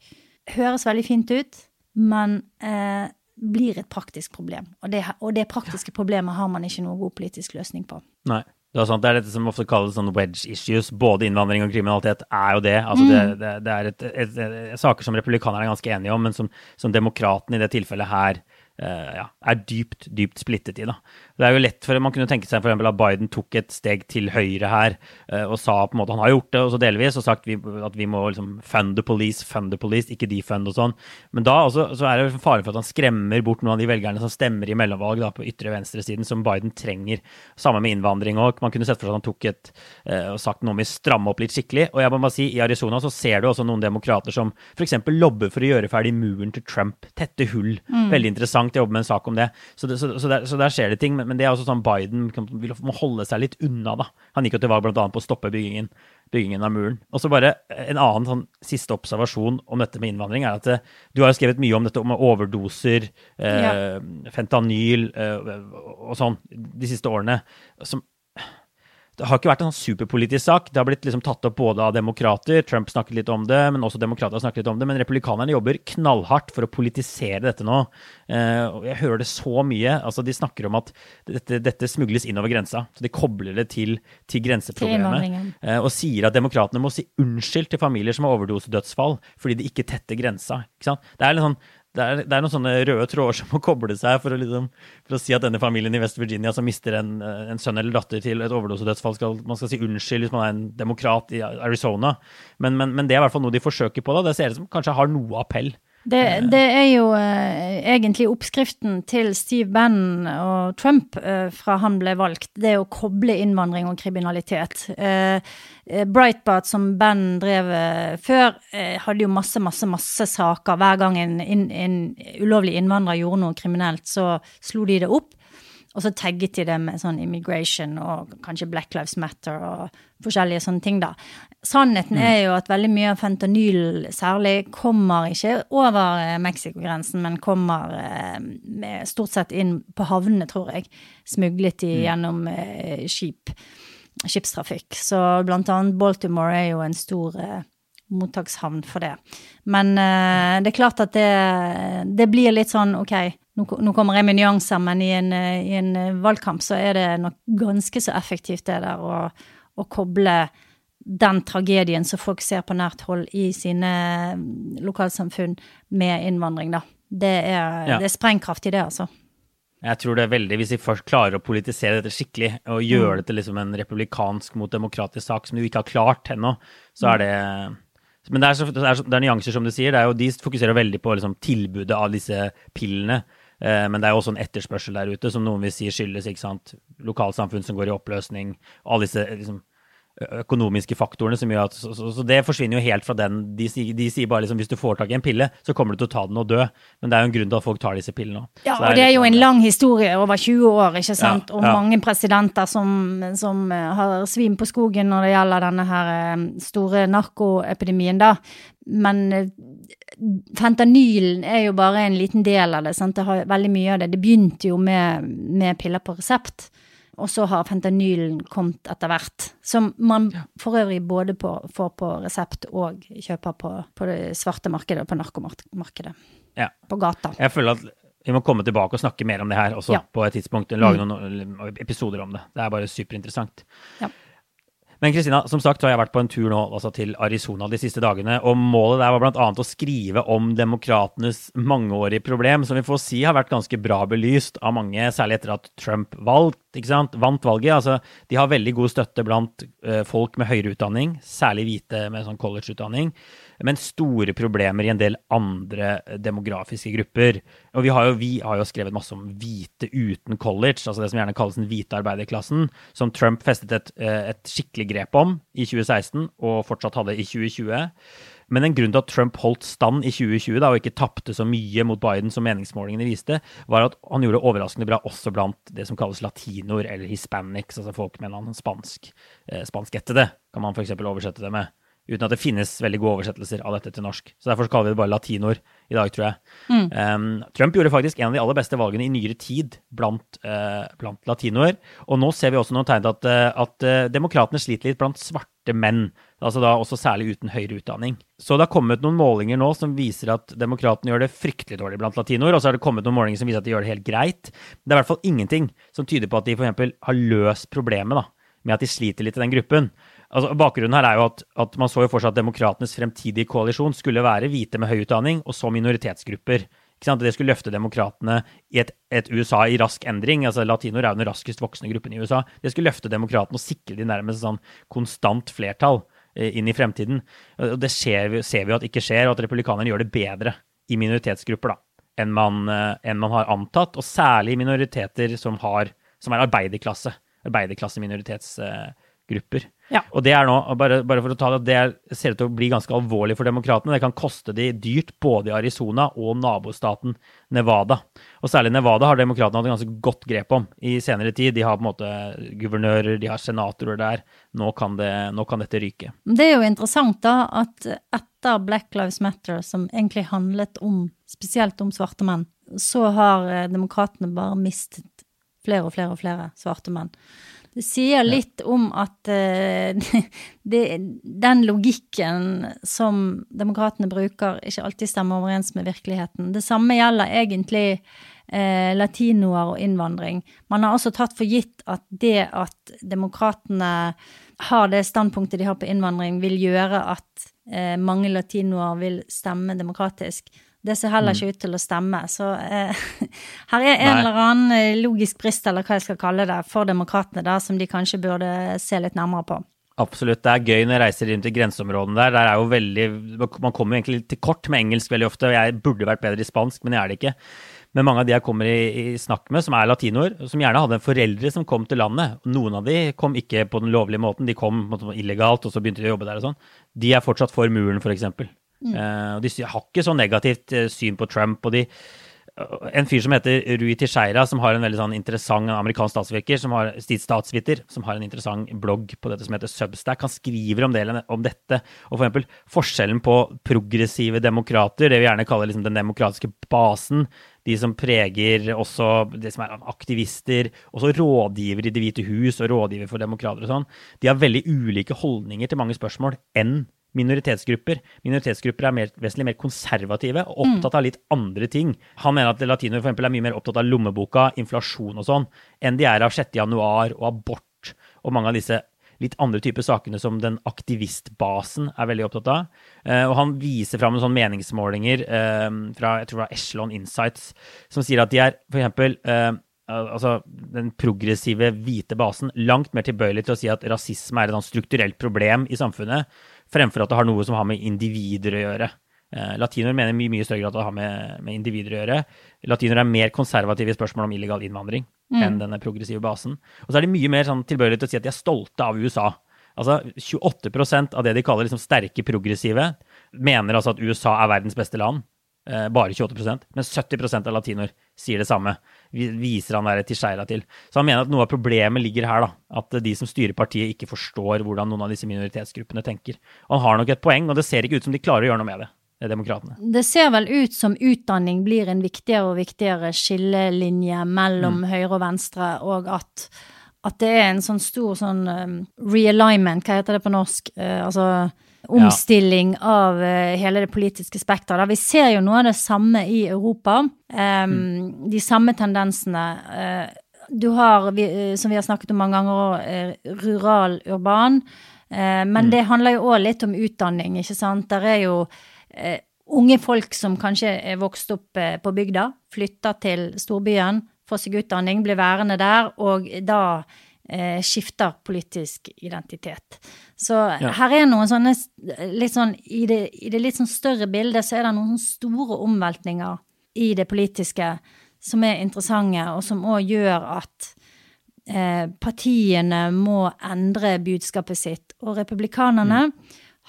Høres veldig fint ut, men eh, blir et praktisk problem. Og det, og det, praktiske problemet har man ikke noen god politisk løsning på. Nei. Det er, det er dette som ofte kalles sånn wedge issues. Både innvandring og kriminalitet er jo det. Altså det, mm. det, det, er et, et, et, saker som republikanerne er ganske enige om, men som, som demokratene i det tilfellet her ja, er dypt, dypt splittet i. da. Det er jo lett for Man kunne tenke seg for eksempel at Biden tok et steg til høyre her uh, og sa på en måte Han har gjort det også delvis og sagt at vi må liksom fund the police, fund the police, ikke defund og sånn. Men da også, så er det fare for at han skremmer bort noen av de velgerne som stemmer i mellomvalg da, på ytre venstresiden, som Biden trenger. Samme med innvandring òg. Man kunne sett for seg at han tok et uh, og sagt noe om å stramme opp litt skikkelig. Og jeg må bare si, i Arizona så ser du også noen demokrater som f.eks. lobber for å gjøre ferdig muren til Trump. Tette hull. Mm. Veldig interessant. Jeg jobber med en sak om det. Så, det, så, så, der, så der, skjer det ting. Men, men, det er også sånn Biden vil, må holde seg litt unna, da. Han gikk jo til valg bl.a. på å stoppe byggingen, byggingen, av muren. Og så bare en annen sånn siste observasjon om dette med innvandring er at det, eh, du har jo skrevet mye om dette om overdoser, eh, ja. fentanyl eh, og sånn de siste årene. som det har ikke vært en sånn superpolitisk sak. Det har blitt liksom tatt opp både av demokrater, Trump snakket litt om det, men også demokrater har snakket litt om det. Men republikanerne jobber knallhardt for å politisere dette nå. Uh, jeg hører det så mye. altså De snakker om at dette, dette smugles innover grensa. Så de kobler det til, til grenseproblemet. Uh, og sier at demokratene må si unnskyld til familier som har overdosedødsfall fordi de ikke tetter grensa. Ikke sant? Det er litt sånn det er, det er, noen sånne røde tråder som må koble seg for å, liksom, for å, si at denne familien i West Virginia som mister en, en sønn eller datter til et overdosedødsfall, skal, man skal si unnskyld hvis man er en demokrat i Arizona. Men, men, men det er i hvert fall noe de forsøker på. da. Det ser ut som kanskje har noe appell. Det, det, er jo eh, egentlig oppskriften til Steve Bannon og Trump eh, fra han ble valgt. Det er å koble innvandring og kriminalitet. Eh, Breitbart, som Bannon drev før, hadde jo masse, masse, masse saker. Hver gang en, en, en ulovlig innvandrer gjorde noe kriminelt, så slo de det opp. Og så tagget de det med sånn immigration og kanskje Black Lives Matter og forskjellige sånne ting, da. Sannheten mm. er jo at veldig mye av fentanyl særlig kommer ikke over eh, Mexicogrensen, men kommer eh, stort sett inn på havnene, tror jeg. Smuglet i mm. gjennom eh, skip. Skipstrafikk. Så blant annet Baltimore er jo en stor mottakshavn for det. Men det er klart at det, det blir litt sånn OK nå kommer jeg med nyanser, men i en, i en, valgkamp så er det nok ganske så effektivt det der å, å koble den tragedien som folk ser på nært hold i sine lokalsamfunn, med innvandring, da. Det er, ja. det er sprengkraft i det, altså. Jeg tror det er veldig, Hvis de først klarer å politisere dette skikkelig, og gjøre mm. det til liksom en republikansk mot demokratisk sak som vi ikke har klart ennå, så er det Men det er, så, det, er, det er, nyanser, som du sier. Det er jo, de fokuserer veldig på liksom, tilbudet av disse pillene. Eh, men det er jo også en etterspørsel der ute som noen vil si skyldes ikke sant, lokalsamfunn som går i oppløsning. Alle disse liksom, økonomiske faktorene som gjør at så, så, så, det forsvinner jo helt fra den. De, de sier bare liksom hvis du får tak i en pille, så kommer du til å ta den og dø. Men det er jo en grunn til at folk tar disse pillene òg. Ja, og det er, jo en lang historie over 20 år, ikke sant. Ja, og mange presidenter som, som, eh, har svim på skogen når det gjelder denne her eh, store narkoepidemien, da. Men fentanylen er jo bare en liten del av det. Sant? Det har veldig mye av det. Det begynte jo med, med piller på resept, og så har fentanylen kommet etter hvert. Som man for øvrig både på, får på resept og kjøper på, på det svarte markedet og på narkomarkedet. Ja. På gata. Jeg føler at vi må komme tilbake og snakke mer om det her også ja. på et tidspunkt. Lage mm. noen episoder om det. Det er bare superinteressant. Ja. Men Kristina, som sagt har jeg vært på en tur nå altså til Arizona de siste dagene. Og målet der var bl.a. å skrive om demokratenes mangeårige problem, som vi får si har vært ganske bra belyst av mange, særlig etter at Trump valgt, vant valget. Altså, de har veldig god støtte blant uh, folk med høyere utdanning, særlig hvite med sånn collegeutdanning men store problemer i en del andre demografiske grupper. Og vi har jo, vi har jo skrevet masse om hvite uten college, altså det som gjerne kalles den hvite arbeiderklassen, som Trump festet et, eh, et skikkelig grep om i 2016, og fortsatt hadde i 2020. Men en grunn til at Trump holdt stand i 2020 da, og ikke tapte så mye mot Biden som meningsmålingene viste, var at han gjorde overraskende bra også blant det som kalles latinoer, eller hispanics, altså folk med en spansk, eh, spanskættede, kan man f.eks. oversette det med uten at det finnes veldig gode oversettelser av dette til norsk. Så Derfor kaller vi det bare latinoer i dag, tror jeg. Mm. Um, Trump gjorde faktisk en av de aller beste valgene i nyere tid blant, uh, blant latinoer. Og nå ser vi også noen tegn til at, uh, at uh, demokratene sliter litt blant svarte menn. Altså da også særlig uten høyere utdanning. Så det har kommet noen målinger nå som viser at demokratene gjør det fryktelig dårlig blant latinoer. Og så har det kommet noen målinger som viser at de gjør det helt greit. Det er i hvert fall ingenting som tyder på at de f.eks. har løst problemet da, med at de sliter litt i den gruppen. Altså, bakgrunnen her er jo at, at man så jo for seg at demokratenes fremtidige koalisjon skulle være hvite med høy utdanning, og så minoritetsgrupper. Det skulle løfte demokratene i et, et, USA i rask endring. altså Latinoer er jo den raskest voksende gruppen i USA. Det skulle løfte demokratene og sikre de nærmest sånn konstant flertall eh, inn i fremtiden. Og Det skjer, ser vi jo at ikke skjer, og at republikanerne gjør det bedre i minoritetsgrupper da, enn man, eh, enn man har antatt. Og særlig minoriteter som, har, som er arbeiderklasse. Arbeiderklasseminoritetsgrupper. Ja. Og det er nå, bare, bare, for å ta det, det ser ut til å bli ganske alvorlig for demokratene. Det kan koste de dyrt både i Arizona og nabostaten Nevada. Og særlig Nevada har demokratene hatt ganske godt grep om i senere tid. De har på en måte guvernører, de har senatorer der. Nå kan, det, nå kan dette ryke. Det er jo interessant da at etter Black Lives Matter, som egentlig handlet om, spesielt om svarte menn, så har eh, demokratene bare mistet flere og flere og flere svarte menn. Det sier litt om at uh, det, den logikken som demokratene bruker, ikke alltid stemmer overens med virkeligheten. Det samme gjelder egentlig uh, latinoer og innvandring. Man har også tatt for gitt at det at demokratene har det standpunktet de har på innvandring, vil gjøre at uh, mange latinoer vil stemme demokratisk. Det ser heller mm. ikke ut til å stemme. Så eh, her er en Nei. eller annen eh, logisk brist, eller hva jeg skal kalle det, for demokratene, som de kanskje burde se litt nærmere på. Absolutt. Det er gøy når jeg reiser inn til grenseområdene der. Der er jo veldig Man kommer jo egentlig til kort med engelsk veldig ofte. og Jeg burde vært bedre i spansk, men jeg er det ikke. Men mange av de jeg kommer i, i snakk med, som er latinoer, som gjerne hadde foreldre som kom til landet. Noen av de kom ikke på den lovlige måten, de kom illegalt, og så begynte de å jobbe der og sånn. De er fortsatt for muren, f.eks. Mm. Uh, de har ikke så negativt uh, syn på Trump. og de en fyr som heter Rui Tisheira, som har en veldig sånn interessant amerikansk statsvirker, som har, statsviter, som har en interessant blogg på dette som heter Substack. Han skriver om, delen, om dette. Og for eksempel forskjellen på progressive demokrater, det vi gjerne kaller liksom den demokratiske basen, de som preger også det som er aktivister, også rådgiver i Det hvite hus og rådgiver for demokrater og sånn, de har veldig ulike holdninger til mange spørsmål enn minoritetsgrupper. Minoritetsgrupper er mer, vesentlig mer konservative og mm. opptatt av litt andre ting. Han mener at latinoer for eksempel, er mye mer opptatt av lommeboka, inflasjon og sånn, enn de er av 6. januar og abort og mange av disse litt andre typer sakene som den aktivistbasen er veldig opptatt av. Uh, og han viser fram noen sånne meningsmålinger uh, fra jeg tror det var Echelon Insights som sier at de er eksempel uh, altså den progressive hvite basen langt mer tilbøyelig til å si at rasisme er et strukturelt problem i samfunnet, fremfor at det har noe som har med individer å gjøre. Eh, latinoer mener mye, mye større grad at det har med, med individer å gjøre. Latinoer er mer konservative i spørsmål om illegal innvandring mm. enn denne progressive basen. Og så er de mye mer sånn tilbøyelige til å si at de er stolte av USA. Altså 28% av det de kaller liksom sterke progressive, mener altså at USA er verdens beste land. Eh, bare 28% men 70% av latinoer sier det samme. Viser han der til Skeira til. Så han mener at noe av problemet ligger her, da. At de som styrer partiet, ikke forstår hvordan noen av disse minoritetsgruppene tenker. Og han har nok et poeng, og det ser ikke ut som de klarer å gjøre noe med det. Demokratene. Det ser vel ut som utdanning blir en viktigere og viktigere skillelinje mellom mm. høyre og venstre, og at, at, det er en sånn stor sånn um, realignment, hva heter det på norsk? Uh, altså omstilling av uh, hele det politiske spekteret. Vi ser jo noe av det samme i Europa. Um, mm. De samme tendensene. Uh, du har, vi, som vi har snakket om mange ganger, rural, urban. men mm. det handler jo òg litt om utdanning, ikke sant. Der er jo unge folk som kanskje er vokst opp på bygda, flytter til storbyen, får seg utdanning, blir værende der, og da eh, skifter politisk identitet. Så ja. her er noen sånne litt sånn i det, i det, litt sånn større bildet så er det noen store omveltninger i det politiske som er interessante, og som òg gjør at eh, partiene må endre budskapet sitt. Og republikanerne mm.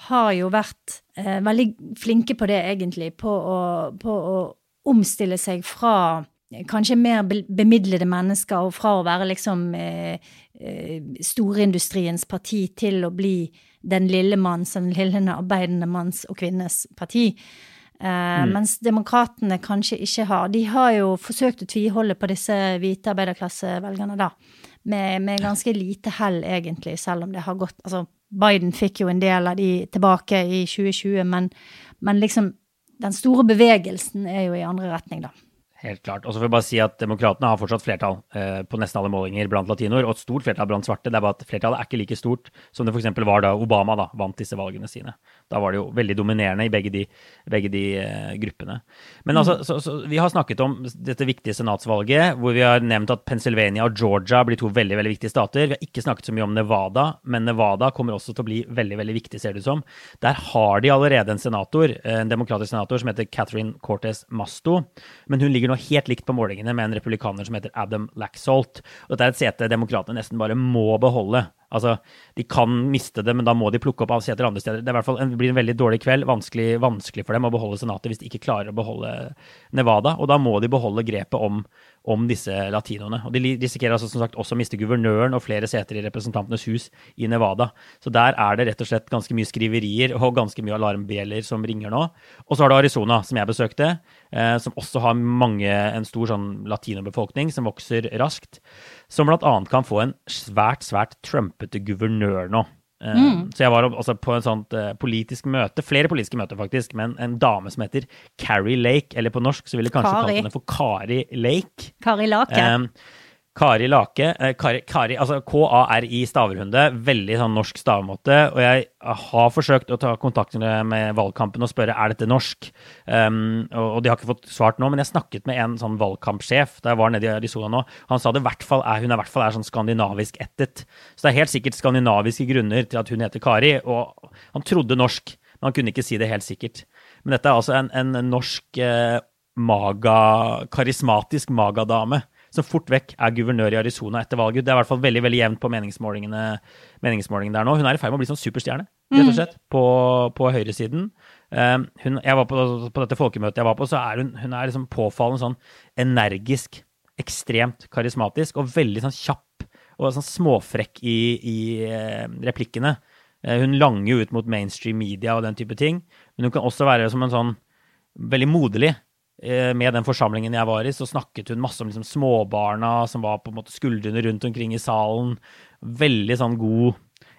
har jo vært eh, veldig flinke på det, egentlig, på å, på å omstille seg fra kanskje mer bemidlede mennesker, og fra å være liksom eh, eh, storindustriens parti til å bli den lille manns, den lille arbeidende manns og kvinnes parti. Eh, mm. Mens demokratene kanskje ikke har. De har jo forsøkt å tviholde på disse hvite arbeiderklassevelgerne, da. Med, med, ganske lite hell, egentlig, selv om det har gått Altså, Biden fikk jo en del av de tilbake i 2020, men, men liksom den store bevegelsen er jo i andre retning, da. Helt klart. Og så får vi bare si at Demokratene har fortsatt flertall eh, på nesten alle målinger blant latinoer, og et stort flertall blant svarte. Det er bare at flertallet er ikke like stort som det f.eks. var da Obama da, vant disse valgene sine. Da var det jo veldig dominerende i begge de, begge de uh, gruppene. Men altså, så, så, vi har snakket om dette viktige senatsvalget, hvor vi har nevnt at Pennsylvania og Georgia blir to veldig veldig viktige stater. Vi har ikke snakket så mye om Nevada, men Nevada kommer også til å bli veldig veldig viktig, ser det ut som. Der har de allerede en senator, en demokratisk senator som heter Catherine Cortes Masto. men hun ligger ligger nå helt likt på målingene med en republikaner som heter Adam Laxalt. Og dette er et sete demokratene nesten bare må beholde. Altså, De kan miste det, men da må de plukke opp av seter andre steder. Det, i hvert fall en, blir en veldig dårlig kveld. Vanskelig, vanskelig, for dem å beholde Senatet hvis de ikke klarer å beholde Nevada. Og da må de beholde grepet om, om disse latinoene. Og de risikerer altså som sagt også å miste guvernøren og flere seter i Representantenes hus i Nevada. Så der er det rett og slett ganske mye skriverier og ganske mye alarmbjeller som ringer nå. Og så har du Arizona, som jeg besøkte, eh, som også har mange, en stor sånn latinobefolkning som vokser raskt som bl.a. kan få en svært, svært trumpete guvernør nå. Eh, mm. Så jeg var også på en sånt uh, politisk møte, flere politiske møter faktisk, med en, en, dame som heter Carrie Lake, eller på norsk så ville kanskje kalt henne for Kari Lake. Kari Lake. Um, Kari Lake. Eh, Kari, altså K-A-R-I staverhunde. Veldig sånn norsk stavemåte. Og jeg har forsøkt å ta kontakt med valgkampen og spørre er dette norsk. Um, og, de har ikke fått svart nå, men jeg snakket med en sånn valgkampsjef da jeg var nede i Arizona nå. Han sa det hvert fall er, hun i hvert fall er sånn skandinavisk ættet. Så det er helt sikkert skandinaviske grunner til at hun heter Kari. Og han trodde norsk, men han kunne ikke si det helt sikkert. Men dette er altså en, en norsk eh, maga, karismatisk magadame som fort vekk er guvernør i Arizona etter valget. Det er i hvert fall veldig veldig jevnt på meningsmålingene, meningsmålingene der nå. Hun er i ferd med å bli sånn superstjerne, rett og mm. slett, på, på høyresiden. Um, hun, jeg var på, på, dette folkemøtet jeg var på, så er hun, hun er liksom påfallende sånn energisk, ekstremt karismatisk og veldig sånn kjapp og sånn småfrekk i, i uh, replikkene. Uh, hun langer jo ut mot mainstream media og den type ting, men hun kan også være som en sånn veldig moderlig Eh, med den forsamlingen jeg var i, så snakket hun masse om liksom småbarna som var på en måte skuldrene rundt omkring i salen. Veldig sånn god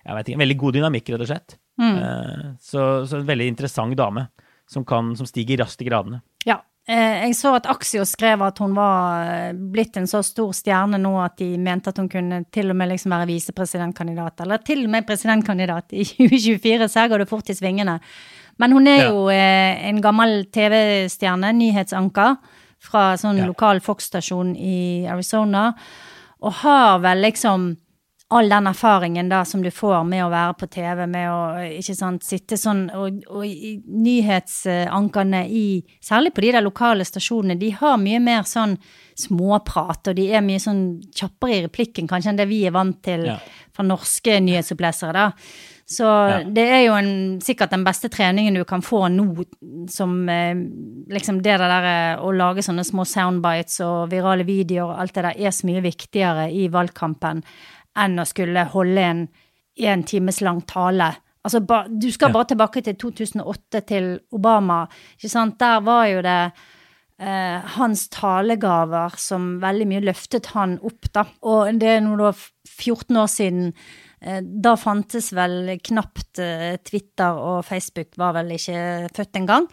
jeg vet ikke, Veldig god dynamikk, rett og slett. Mm. Eh, så, så, en veldig interessant dame som, kan, som stiger raskt i gradene. Ja. Eh, jeg så at Axio skrev at hun var blitt en så stor stjerne nå at de mente at hun kunne til og med liksom være visepresidentkandidat, eller til og med presidentkandidat i 2024. Så her går det fort i svingene. Men hun er ja. jo eh, en gammel TV-stjerne, nyhetsanker, fra sånn ja. lokal Fox-stasjon i Arizona, og har vel liksom all den erfaringen da som du får med å være på TV, med å ikke sant, sitte sånn og, og nyhetsankerne i Særlig på de der lokale stasjonene, de har mye mer sånn småprat, og de er mye sånn kjappere i replikken kanskje enn det vi er vant til ja. fra norske nyhetsopplesere, da. Så ja. det er jo en, sikkert den beste treningen du kan få nå, som eh, liksom det der eh, å lage sånne små soundbites og virale videoer og alt det der er så mye viktigere i valgkampen enn å skulle holde en en times lang tale. Altså, ba, du skal ja. bare tilbake til 2008, til Obama. ikke sant? Der var jo det eh, hans talegaver som veldig mye løftet han opp, da. Og det er nå da 14 år siden da fantes vel knapt eh, Twitter, og Facebook var vel ikke født engang.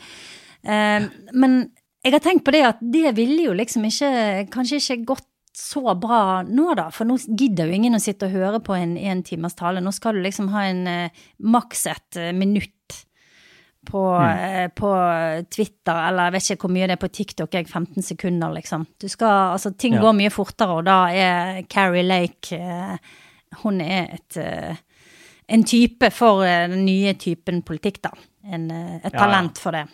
Eh, men jeg har tenkt på det at det ville jo liksom ikke Kanskje ikke gått så bra nå, da? For nå gidder jo ingen å sitte og høre på en én timers tale. Nå skal du liksom ha en maks et minutt på, mm. på, Twitter, eller jeg vet ikke hvor mye det er på TikTok, jeg 15 sekunder, liksom. Du skal, altså Ting ja. går mye fortere, og da er Carrie Lake hun er et, eh, en type for eh, den nye typen politikk, da. En, eh, et talent for det.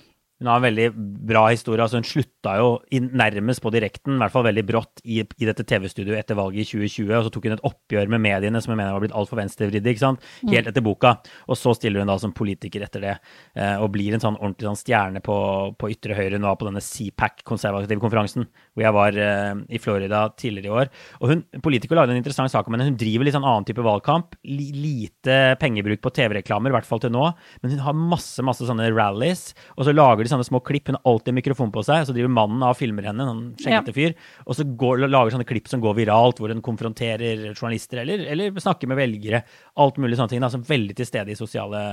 Hun har en veldig bra historie. altså Hun slutta jo nærmest på direkten, i hvert fall veldig brått, i, i dette TV-studioet etter valget i 2020. Og så tok hun et oppgjør med mediene som jeg mener var blitt altfor venstrevridde. ikke sant? Mm. Helt etter boka. Og så stiller hun da som politiker etter det, eh, og blir en sånn ordentlig sånn stjerne på, på ytre høyre. Hun var på denne CPAC, konservative konferansen, hvor jeg var eh, i Florida tidligere i år. Og hun, politiker lagde en interessant sak om henne. Hun driver litt sånn annen type valgkamp. Lite pengebruk på TV-reklamer, i hvert fall til nå. Men hun har masse masse sånne rallies, og så lager de sånne små klipp. Hun har alltid mikrofon på seg, så driver mannen av og filmer henne, en skjeggete fyr. Og så går, lager sånne klipp som går viralt, hvor hun konfronterer journalister eller, eller snakker med velgere. Alt mulig sånne ting. Altså, veldig til stede i sosiale,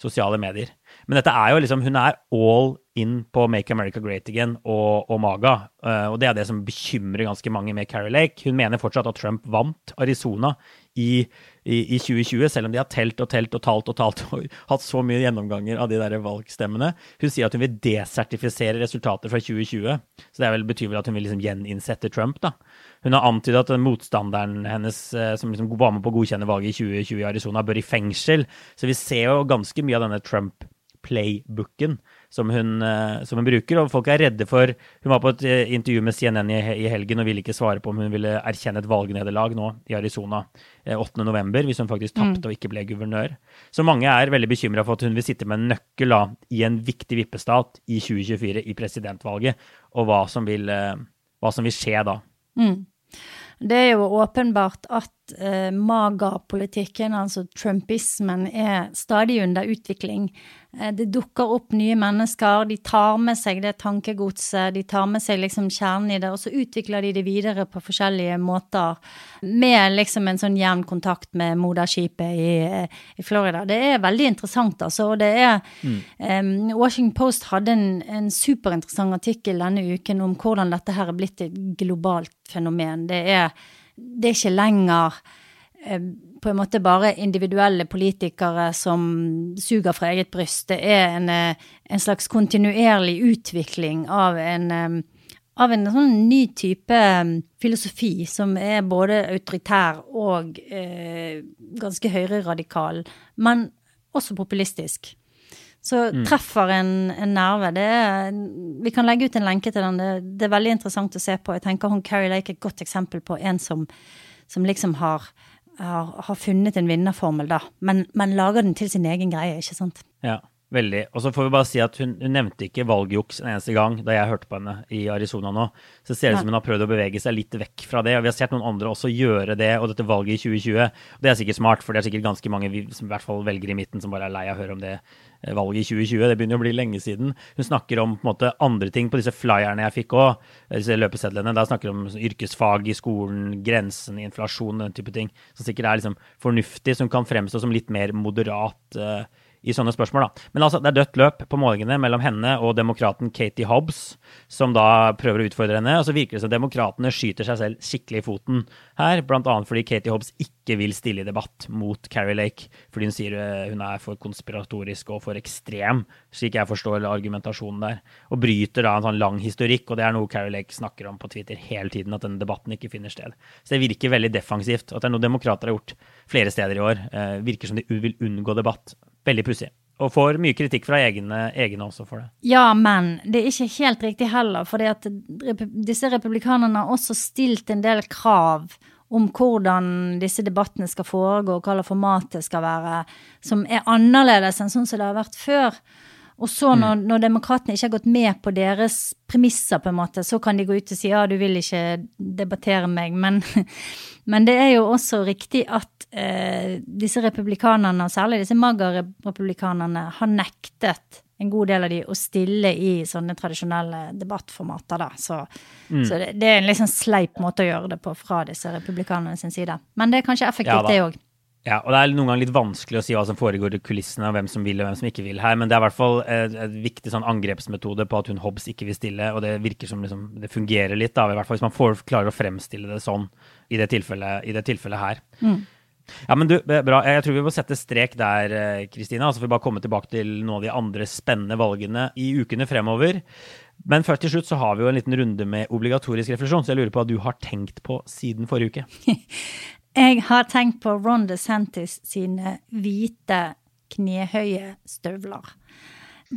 sosiale medier. Men dette er jo liksom Hun er all in på Make America Great Again og, og MAGA. Uh, og det er det som bekymrer ganske mange med Carrie Lake. Hun mener fortsatt at Trump vant Arizona i, i, i, 2020, selv om de har telt og telt og talt og talt og hatt så mye gjennomganger av de der valgstemmene. Hun sier at hun vil desertifisere resultater fra 2020. Så det vel, betyr vel at hun vil liksom gjeninnsette Trump. da. Hun har antydet at motstanderen hennes, eh, som liksom var med på å godkjenne valget i 2020 i Arizona, bør i fengsel. Så vi ser jo ganske mye av denne Trump playbooken som hun, eh, som hun, bruker. Og folk er redde for Hun var på et eh, intervju med CNN i helgen og ville ikke svare på om hun ville erkjenne et valgnederlag nå i Arizona 8.11., eh, hvis hun faktisk tapte mm. og ikke ble guvernør. Så mange er veldig bekymra for at hun vil sitte med en nøkkel da, i en viktig vippestat i 2024 i presidentvalget, og hva som vil, hva som vil skje da. Mm. Det er jo åpenbart at eh, maga-politikken, altså trumpismen, er stadig under utvikling. Eh, det dukker opp nye mennesker, de tar med seg det tankegodset, de tar med seg liksom kjernen i det, og så utvikler de det videre på forskjellige måter. Med liksom en sånn jevn kontakt med moderskipet i, i, Florida. Det er veldig interessant, altså. Og det er mm. um, Washington Post hadde en, en superinteressant artikkel denne uken om hvordan dette her er blitt et globalt fenomen. Det er, det er ikke lenger um, på en måte bare individuelle politikere som suger fra eget bryst. Det er en, eh, en slags kontinuerlig utvikling av en, eh, av en sånn ny type eh, filosofi som er både autoritær og eh, ganske høyreradikal, men også populistisk. Så mm. treffer en, en nerve. Er, vi kan legge ut en lenke til den. Det, det, er veldig interessant å se på. Jeg tenker hun Carrie Lake er et godt eksempel på en som, som liksom har har, har funnet en vinnerformel, da. Men, men, lager den til sin egen greie, ikke sant. Ja, veldig. Og så får vi bare si at hun, hun nevnte ikke valgjuks en eneste gang da jeg hørte på henne i Arizona nå. Så det ser ut som hun har prøvd å bevege seg litt vekk fra det. Og vi har sett noen andre også gjøre det, og dette valget i 2020. Og det er sikkert smart, for det er sikkert ganske mange som i hvert fall velger i midten som bare er lei av å høre om det valget i 2020. Det begynner å bli lenge siden. Hun snakker om måte, andre ting på disse flyerne jeg fikk òg, disse løpesedlene. Da snakker hun om yrkesfag i skolen, grensen, inflasjon, den type ting. Som sikkert er liksom fornuftig, som kan fremstå som litt mer moderat. Uh, i sånne spørsmål. da. Men altså, det er dødt løp på målingene mellom henne og demokraten Katie Hobbs, som da prøver å utfordre henne. Og så virker det som demokratene skyter seg selv skikkelig i foten her, bl.a. fordi Katie Hobbs ikke vil stille i debatt mot Carrie Lake, fordi hun sier eh, hun er for konspiratorisk og for ekstrem, slik jeg forstår argumentasjonen der. Og bryter da en sånn lang historikk, og det er noe Carrie Lake snakker om på Twitter hele tiden, at denne debatten ikke finner sted. Så det virker veldig defensivt. At det er noe demokrater har gjort flere steder i år. Eh, virker som de vil unngå debatt Veldig pussig. Og får mye kritikk fra egne, egne, også for det. Ja, men det er ikke helt riktig heller. For disse republikanerne har også stilt en del krav om hvordan disse debattene skal foregå, og hva formatet skal være, som er annerledes enn sånn som det har vært før. Og så når, mm. når demokratene ikke har gått med på deres premisser, på en måte, så kan de gå ut og si ja, du vil ikke debattere meg, men men det er jo også riktig at eh, disse republikanerne, og særlig disse MAGA-republikanerne, har nektet en god del av de å stille i sånne tradisjonelle debattformater, da. Så, mm. så det, det, er en litt sånn sleip måte å gjøre det på fra disse republikanerne sin side. Men det er kanskje effektivt, ja, det òg. Ja, og det er noen ganger litt vanskelig å si hva som foregår i kulissene, og hvem som vil og hvem som ikke vil her, men det er i hvert fall et viktig sånn angrepsmetode på at hun Hobbs ikke vil stille, og det virker som liksom, det fungerer litt, da, i hvert fall hvis man får, klarer å fremstille det sånn i det tilfellet, i det tilfellet her. Mm. Ja, men du, bra. Jeg tror vi må sette strek der, eh, Kristina. Så får vi bare komme tilbake til noen av de andre spennende valgene i ukene fremover. Men først til slutt så har vi jo en liten runde med obligatorisk refleksjon, så jeg lurer på hva du har tenkt på siden forrige uke. Jeg har tenkt på Ron DeSantis sine hvite, knehøye støvler.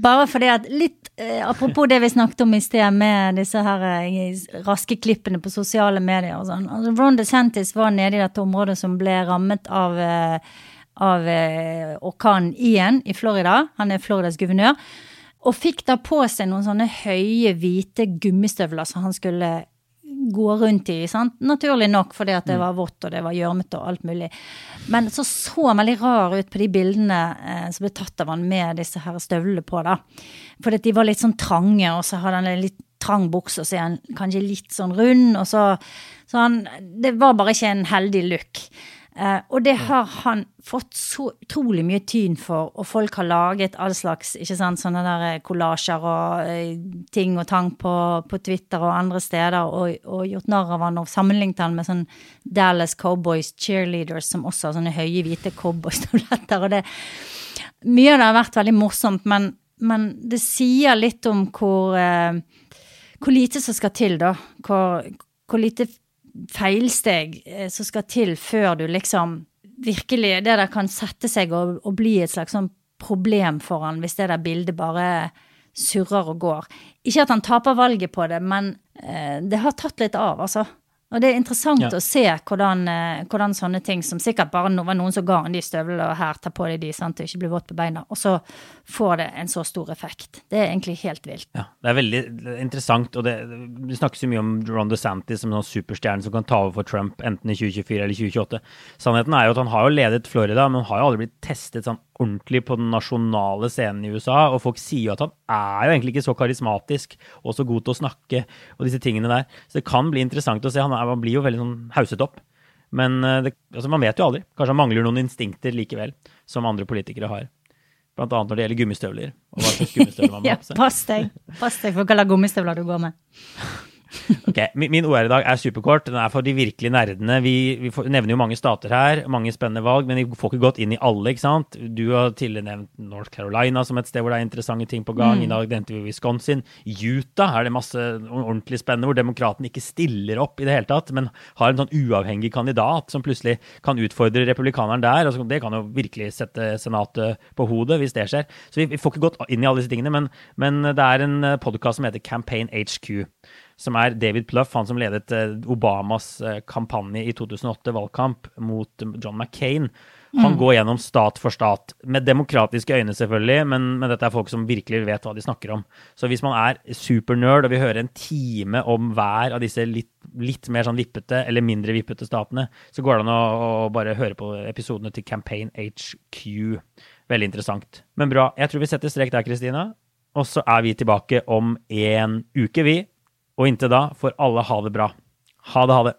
Bare fordi at litt eh, Apropos det vi snakket om i sted med disse her eh, raske klippene på sosiale medier og sånn. Altså, Ron DeSantis var nede i dette området som ble rammet av, eh, av eh, orkanen Ian i Florida. Han er Floridas guvernør. Og fikk da på seg noen sånne høye, hvite gummistøvler som han skulle gå rundt i. Sant? Naturlig nok fordi at det mm. var vått og det var gjørmete og alt mulig. Men så så han veldig rar ut på de bildene eh, som ble tatt av han med disse her støvlene på. da. Fordi de var litt sånn trange, og så hadde han en litt trang bukse, og så er han kanskje litt sånn rund. og så, så han, Det var bare ikke en heldig look. Uh, og det har han fått så utrolig mye tyn for, og folk har laget all slags ikke sant, sånne der kollasjer og uh, ting og tang på, på, Twitter og andre steder, og, og gjort narr av han og sammenlignet han med sånn Dallas Cowboys cheerleaders som også har sånne høye, hvite cowboystøvletter. Og det Mye av det har vært veldig morsomt, men, men det sier litt om hvor, hvor lite som skal til, da. Hvor, hvor lite feilsteg eh, som skal til før du liksom virkelig Det der kan sette seg og, og bli et slags sånn problem for han hvis det der bildet bare surrer og går. Ikke at han taper valget på det, men eh, det har tatt litt av, altså. Og det er interessant ja. å se hvordan, eh, hvordan, sånne ting som sikkert bare var noen som ga han de støvlene, og her tar på deg de, sant, og ikke blir våt på beina, og så får det en så stor effekt. Det er egentlig helt vilt. Ja, det er veldig interessant, og det, det snakkes jo mye om Ron DeSantis som en superstjerne som kan ta over for Trump enten i 2024 eller 2028. Sannheten er jo at han har jo ledet Florida, men han har jo aldri blitt testet sånn ordentlig på den nasjonale scenen i USA. Og folk sier jo at han er jo egentlig ikke så karismatisk og så god til å snakke og disse tingene der. Så det kan bli interessant å se. Han, er, han blir jo veldig sånn hauset opp. Men eh, det, altså man vet jo aldri. Kanskje han mangler noen instinkter likevel, som andre politikere har. Blant annet når det gjelder gummistøvler. Og hva slags gummistøvler man må ha på seg. ja, pass deg. Pass deg for hva slags gummistøvler du går med. Ok, Min OR i dag er superkort. Den er for de virkelig nerdene. Vi, vi får, nevner jo mange stater her, mange spennende valg, men vi får ikke gått inn i alle. ikke sant? Du har tidligere nevnt North Carolina som et sted hvor det er interessante ting på gang. Mm. I dag nevnte vi Wisconsin. Utah er det masse ordentlig spennende, hvor demokratene ikke stiller opp i det hele tatt, men har en sånn uavhengig kandidat som plutselig kan utfordre republikaneren der. Altså, Det kan jo virkelig sette Senatet på hodet hvis det skjer. Så vi, vi får ikke gått inn i alle disse tingene, men, men det er en podkast som heter Campaign HQ som er David Pluff, han som ledet eh, Obamas eh, kampanje i 2008, valgkamp, mot John McCain. Han mm. går gjennom stat for stat, med demokratiske øyne selvfølgelig, men, men, dette er folk som virkelig vet hva de snakker om. Så hvis man er supernerd og vil høre en time om hver av disse litt, litt mer sånn vippete eller mindre vippete statene, så går det an å, å bare høre på episodene til Campaign HQ. Veldig interessant. Men bra. Jeg tror vi setter strek der, Kristina. Og så er vi tilbake om en uke, vi. Og inntil da får alle ha det bra. Ha det, ha det.